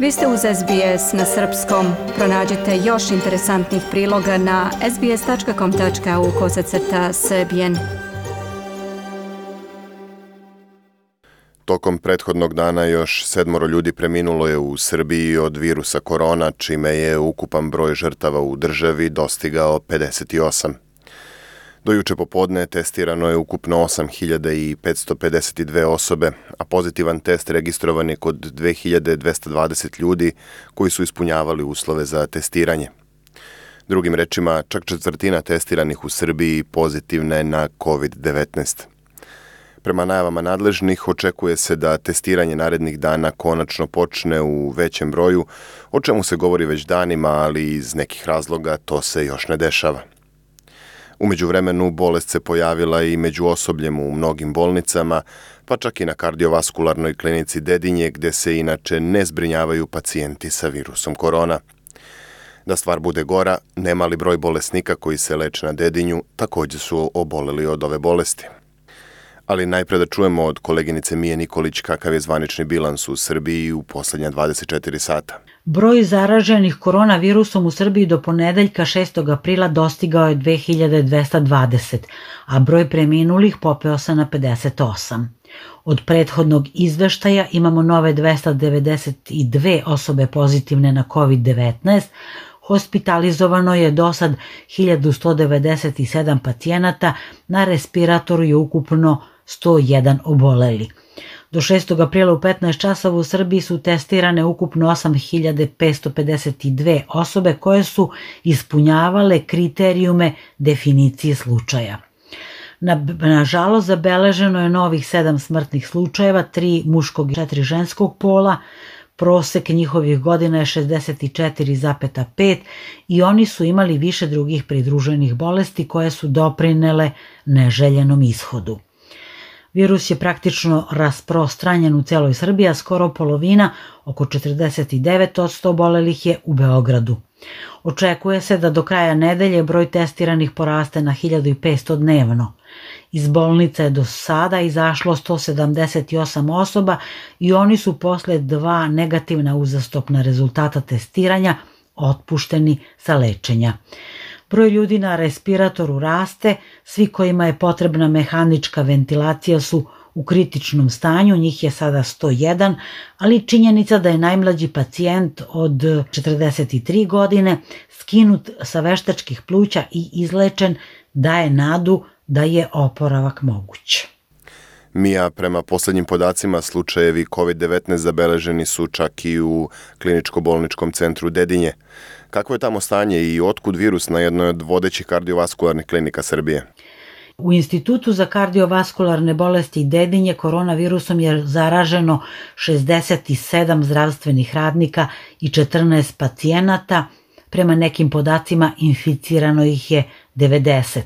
Vi ste uz SBS na srpskom. Pronađite još interesantnih priloga na sbs.com.au kosacrta srbijen. Tokom prethodnog dana još sedmoro ljudi preminulo je u Srbiji od virusa korona, čime je ukupan broj žrtava u državi dostigao 58. Do juče popodne testirano je ukupno 8552 osobe, a pozitivan test registrovan je kod 2220 ljudi koji su ispunjavali uslove za testiranje. Drugim rečima, čak četvrtina testiranih u Srbiji pozitivna je na COVID-19. Prema najavama nadležnih, očekuje se da testiranje narednih dana konačno počne u većem broju, o čemu se govori već danima, ali iz nekih razloga to se još ne dešava. Umeđu vremenu bolest se pojavila i među osobljem u mnogim bolnicama, pa čak i na kardiovaskularnoj klinici Dedinje gde se inače ne zbrinjavaju pacijenti sa virusom korona. Da stvar bude gora, nemali broj bolesnika koji se leče na Dedinju takođe su oboleli od ove bolesti. Ali najpre da čujemo od koleginice Mije Nikolić kakav je zvanični bilans u Srbiji u poslednja 24 sata. Broj zaraženih koronavirusom u Srbiji do ponedeljka 6. aprila dostigao je 2220, a broj preminulih popeo se na 58. Od prethodnog izveštaja imamo nove 292 osobe pozitivne na COVID-19, hospitalizovano je do sad 1197 pacijenata, na respiratoru je ukupno 101 oboleli. Do 6. aprila u 15 časova u Srbiji su testirane ukupno 8552 osobe koje su ispunjavale kriterijume definicije slučaja. Na, nažalost, zabeleženo je novih 7 smrtnih slučajeva, 3 muškog i 4 ženskog pola, prosek njihovih godina je 64,5 i oni su imali više drugih pridruženih bolesti koje su doprinele neželjenom ishodu. Virus je praktično rasprostranjen u celoj Srbiji, a skoro polovina, oko 49% obolelih je u Beogradu. Očekuje se da do kraja nedelje broj testiranih poraste na 1500 dnevno. Iz bolnica je do sada izašlo 178 osoba i oni su posle dva negativna uzastopna rezultata testiranja otpušteni sa lečenja. Broj ljudi na respiratoru raste, svi kojima je potrebna mehanička ventilacija su u kritičnom stanju, njih je sada 101, ali činjenica da je najmlađi pacijent od 43 godine skinut sa veštačkih pluća i izlečen daje nadu da je oporavak moguć. Mija, prema poslednjim podacima, slučajevi COVID-19 zabeleženi su čak i u kliničko-bolničkom centru Dedinje. Kako je tamo stanje i otkud virus na jednoj od vodećih kardiovaskularnih klinika Srbije? U Institutu za kardiovaskularne bolesti Dedinje koronavirusom je zaraženo 67 zdravstvenih radnika i 14 pacijenata. Prema nekim podacima inficirano ih je 90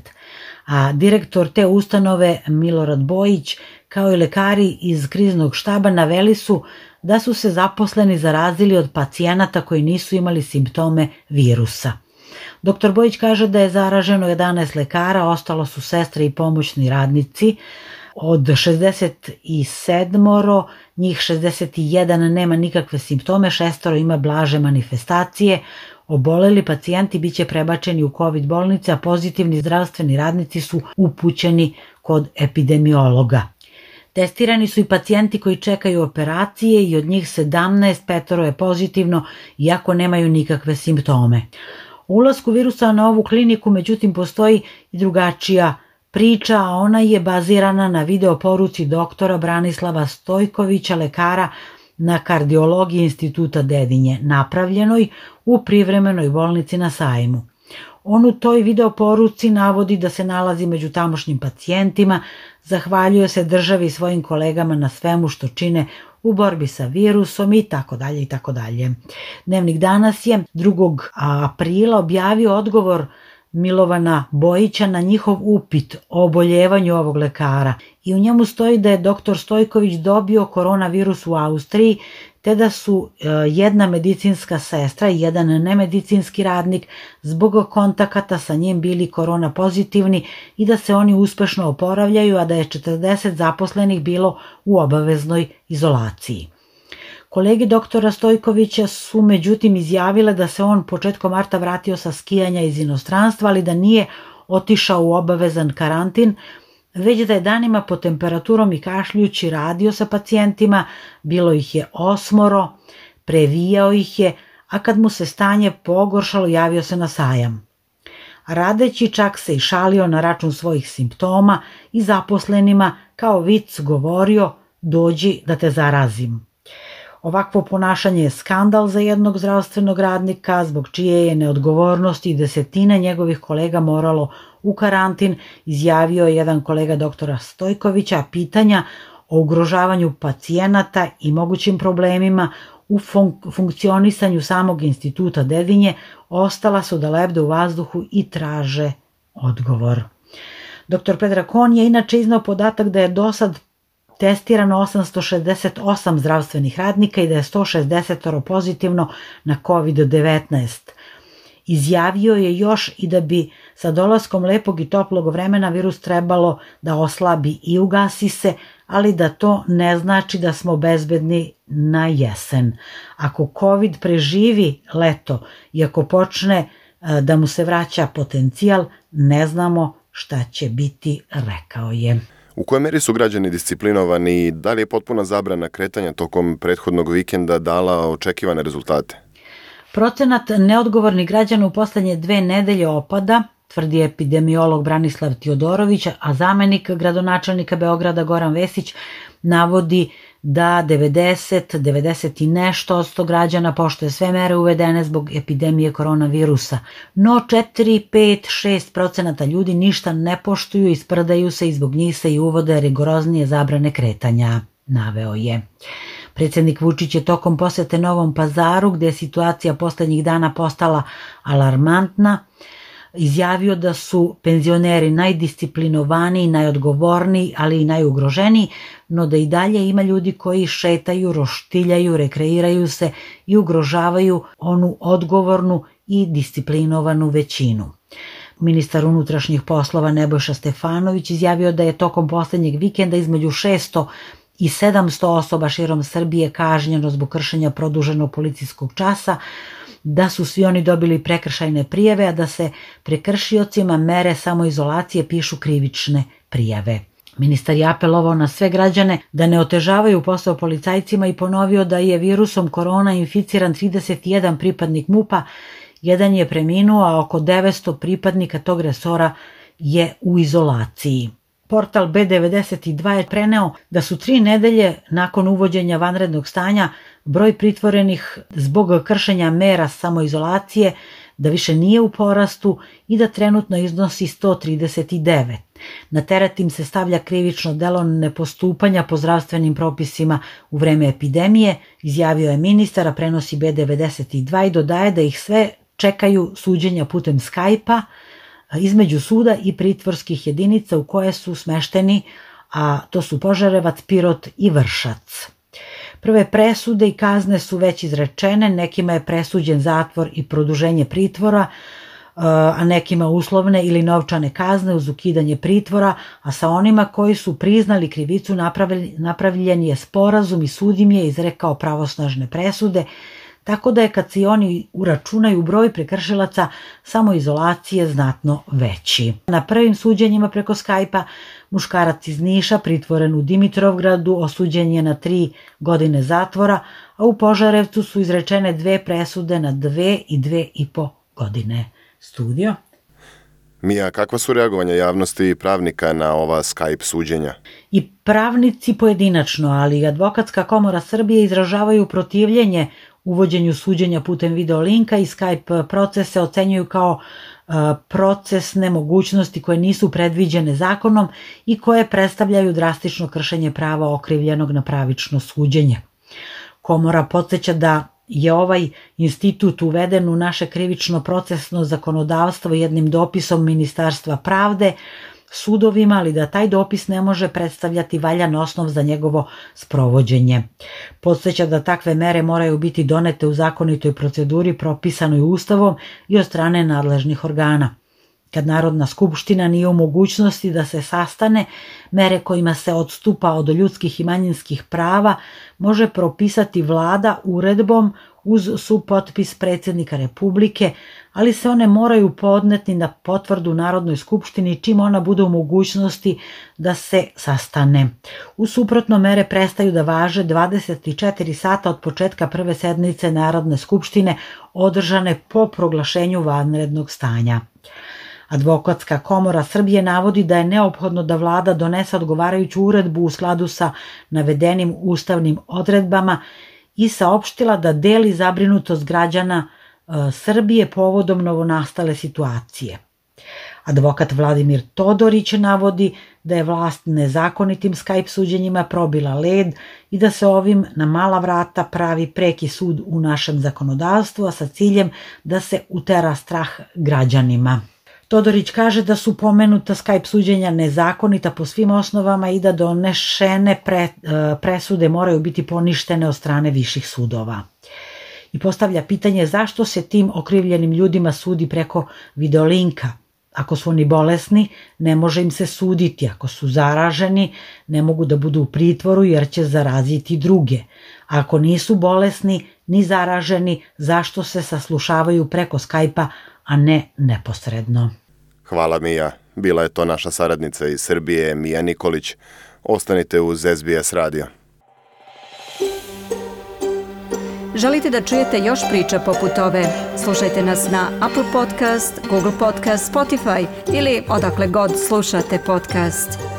a direktor te ustanove Milorad Bojić kao i lekari iz kriznog štaba naveli su da su se zaposleni zarazili od pacijenata koji nisu imali simptome virusa. Dr. Bojić kaže da je zaraženo 11 lekara, ostalo su sestre i pomoćni radnici. Od 67 njih 61 nema nikakve simptome, šestoro ima blaže manifestacije, Oboleli pacijenti biće prebačeni u COVID bolnice, a pozitivni zdravstveni radnici su upućeni kod epidemiologa. Testirani su i pacijenti koji čekaju operacije i od njih 17 petoro je pozitivno, iako nemaju nikakve simptome. U ulasku virusa na ovu kliniku, međutim, postoji i drugačija priča, a ona je bazirana na video poruci doktora Branislava Stojkovića, lekara na kardiologiji instituta Dedinje, napravljenoj u privremenoj bolnici na sajmu. On u toj video poruci navodi da se nalazi među tamošnjim pacijentima, zahvaljuje se državi i svojim kolegama na svemu što čine u borbi sa virusom i tako dalje i tako dalje. Dnevnik danas je 2. aprila objavio odgovor Milovana Bojića na njihov upit o oboljevanju ovog lekara i u njemu stoji da je dr. Stojković dobio koronavirus u Austriji te da su e, jedna medicinska sestra i jedan nemedicinski radnik zbog kontakata sa njim bili korona pozitivni i da se oni uspešno oporavljaju, a da je 40 zaposlenih bilo u obaveznoj izolaciji. Kolege doktora Stojkovića su međutim izjavile da se on početkom marta vratio sa skijanja iz inostranstva, ali da nije otišao u obavezan karantin, već da je danima po temperaturom i kašljući radio sa pacijentima, bilo ih je osmoro, previjao ih je, a kad mu se stanje pogoršalo javio se na sajam. Radeći čak se i šalio na račun svojih simptoma i zaposlenima kao vic govorio dođi da te zarazim. Ovakvo ponašanje je skandal za jednog zdravstvenog radnika zbog čije je neodgovornosti i desetine njegovih kolega moralo u karantin, izjavio je jedan kolega doktora Stojkovića, pitanja o ugrožavanju pacijenata i mogućim problemima u fun funkcionisanju samog instituta Dedinje ostala su da lebde u vazduhu i traže odgovor. Dr. Pedra Kon je inače iznao podatak da je do sad testirano 868 zdravstvenih radnika i da je 160 pozitivno na COVID-19. Izjavio je još i da bi sa dolaskom lepog i toplog vremena virus trebalo da oslabi i ugasi se, ali da to ne znači da smo bezbedni na jesen. Ako COVID preživi leto i ako počne e, da mu se vraća potencijal, ne znamo šta će biti, rekao je. U kojoj meri su građani disciplinovani i da li je potpuna zabrana kretanja tokom prethodnog vikenda dala očekivane rezultate? Procenat neodgovornih građana u poslednje dve nedelje opada, tvrdi epidemiolog Branislav Tiodorović, a zamenik gradonačelnika Beograda Goran Vesić navodi da 90, 90 i nešto odsto građana poštoje sve mere uvedene zbog epidemije koronavirusa. No 4, 5, 6 procenata ljudi ništa ne poštuju, isprdaju se i zbog njih se i uvode rigoroznije zabrane kretanja, naveo je. Predsednik Vučić je tokom posete Novom pazaru, gde je situacija poslednjih dana postala alarmantna, izjavio da su penzioneri najdisciplinovaniji, najodgovorniji, ali i najugroženiji, no da i dalje ima ljudi koji šetaju, roštiljaju, rekreiraju se i ugrožavaju onu odgovornu i disciplinovanu većinu. Ministar unutrašnjih poslova Nebojša Stefanović izjavio da je tokom poslednjeg vikenda između 600 i 700 osoba širom Srbije kažnjeno zbog kršenja produženog policijskog časa, da su svi oni dobili prekršajne prijave, a da se prekršiocima mere samoizolacije pišu krivične prijave. Ministar je apelovao na sve građane da ne otežavaju posao policajcima i ponovio da je virusom korona inficiran 31 pripadnik MUPA, jedan je preminuo, a oko 900 pripadnika tog resora je u izolaciji. Portal B92 je preneo da su tri nedelje nakon uvođenja vanrednog stanja broj pritvorenih zbog kršenja mera samoizolacije da više nije u porastu i da trenutno iznosi 139. Na teret im se stavlja krivično delo nepostupanja po zdravstvenim propisima u vreme epidemije, izjavio je ministar, a prenosi B92 i dodaje da ih sve čekaju suđenja putem Skype-a između suda i pritvorskih jedinica u koje su smešteni, a to su Požarevac, Pirot i Vršac. Prve presude i kazne su već izrečene, nekima je presuđen zatvor i produženje pritvora, a nekima uslovne ili novčane kazne uz ukidanje pritvora, a sa onima koji su priznali krivicu napravljen je sporazum i sud im je izrekao pravosnažne presude, tako da je kad se oni uračunaju broj prekršilaca, samoizolacije znatno veći. Na prvim suđenjima preko Skype-a muškarac iz Niša pritvoren u Dimitrovgradu osuđen je na tri godine zatvora, a u Požarevcu su izrečene dve presude na dve i dve i po godine. Studio. Mija, kakva su reagovanja javnosti i pravnika na ova Skype suđenja? I pravnici pojedinačno, ali i Advokatska komora Srbije izražavaju protivljenje uvođenju suđenja putem videolinka i Skype procese ocenjuju kao procesne mogućnosti koje nisu predviđene zakonom i koje predstavljaju drastično kršenje prava okrivljenog na pravično suđenje. Komora podsjeća da je ovaj institut uveden u naše krivično procesno zakonodavstvo jednim dopisom Ministarstva pravde sudovima, ali da taj dopis ne može predstavljati valjan osnov za njegovo sprovođenje. Podseća da takve mere moraju biti donete u zakonitoj proceduri propisanoj Ustavom i od strane nadležnih organa. Kad Narodna skupština nije u mogućnosti da se sastane, mere kojima se odstupa od ljudskih i manjinskih prava može propisati vlada uredbom uz supotpis predsjednika Republike, ali se one moraju podneti na potvrdu Narodnoj skupštini čim ona bude u mogućnosti da se sastane. U suprotno mere prestaju da važe 24 sata od početka prve sednice Narodne skupštine održane po proglašenju vanrednog stanja. Advokatska komora Srbije navodi da je neophodno da vlada donese odgovarajuću uredbu u skladu sa navedenim ustavnim odredbama i saopštila da deli zabrinutost građana e, Srbije povodom novonastale situacije. Advokat Vladimir Todorić navodi da je vlast nezakonitim Skype suđenjima probila led i da se ovim na mala vrata pravi preki sud u našem zakonodavstvu, a sa ciljem da se utera strah građanima. Todorić kaže da su pomenuta Skype suđenja nezakonita po svim osnovama i da donešene pre, e, presude moraju biti poništene od strane viših sudova. I postavlja pitanje zašto se tim okrivljenim ljudima sudi preko videolinka. Ako su oni bolesni, ne može im se suditi. Ako su zaraženi, ne mogu da budu u pritvoru jer će zaraziti druge. Ako nisu bolesni ni zaraženi, zašto se saslušavaju preko Skype-a, a ne neposredno? Hvala Mija. Bila je to naša saradnica iz Srbije, Mija Nikolić. Ostanite uz SBS radio. Želite da čujete još priča poput ove? Slušajte nas na Apple Podcast, Google Podcast, Spotify ili odakle god slušate podcast.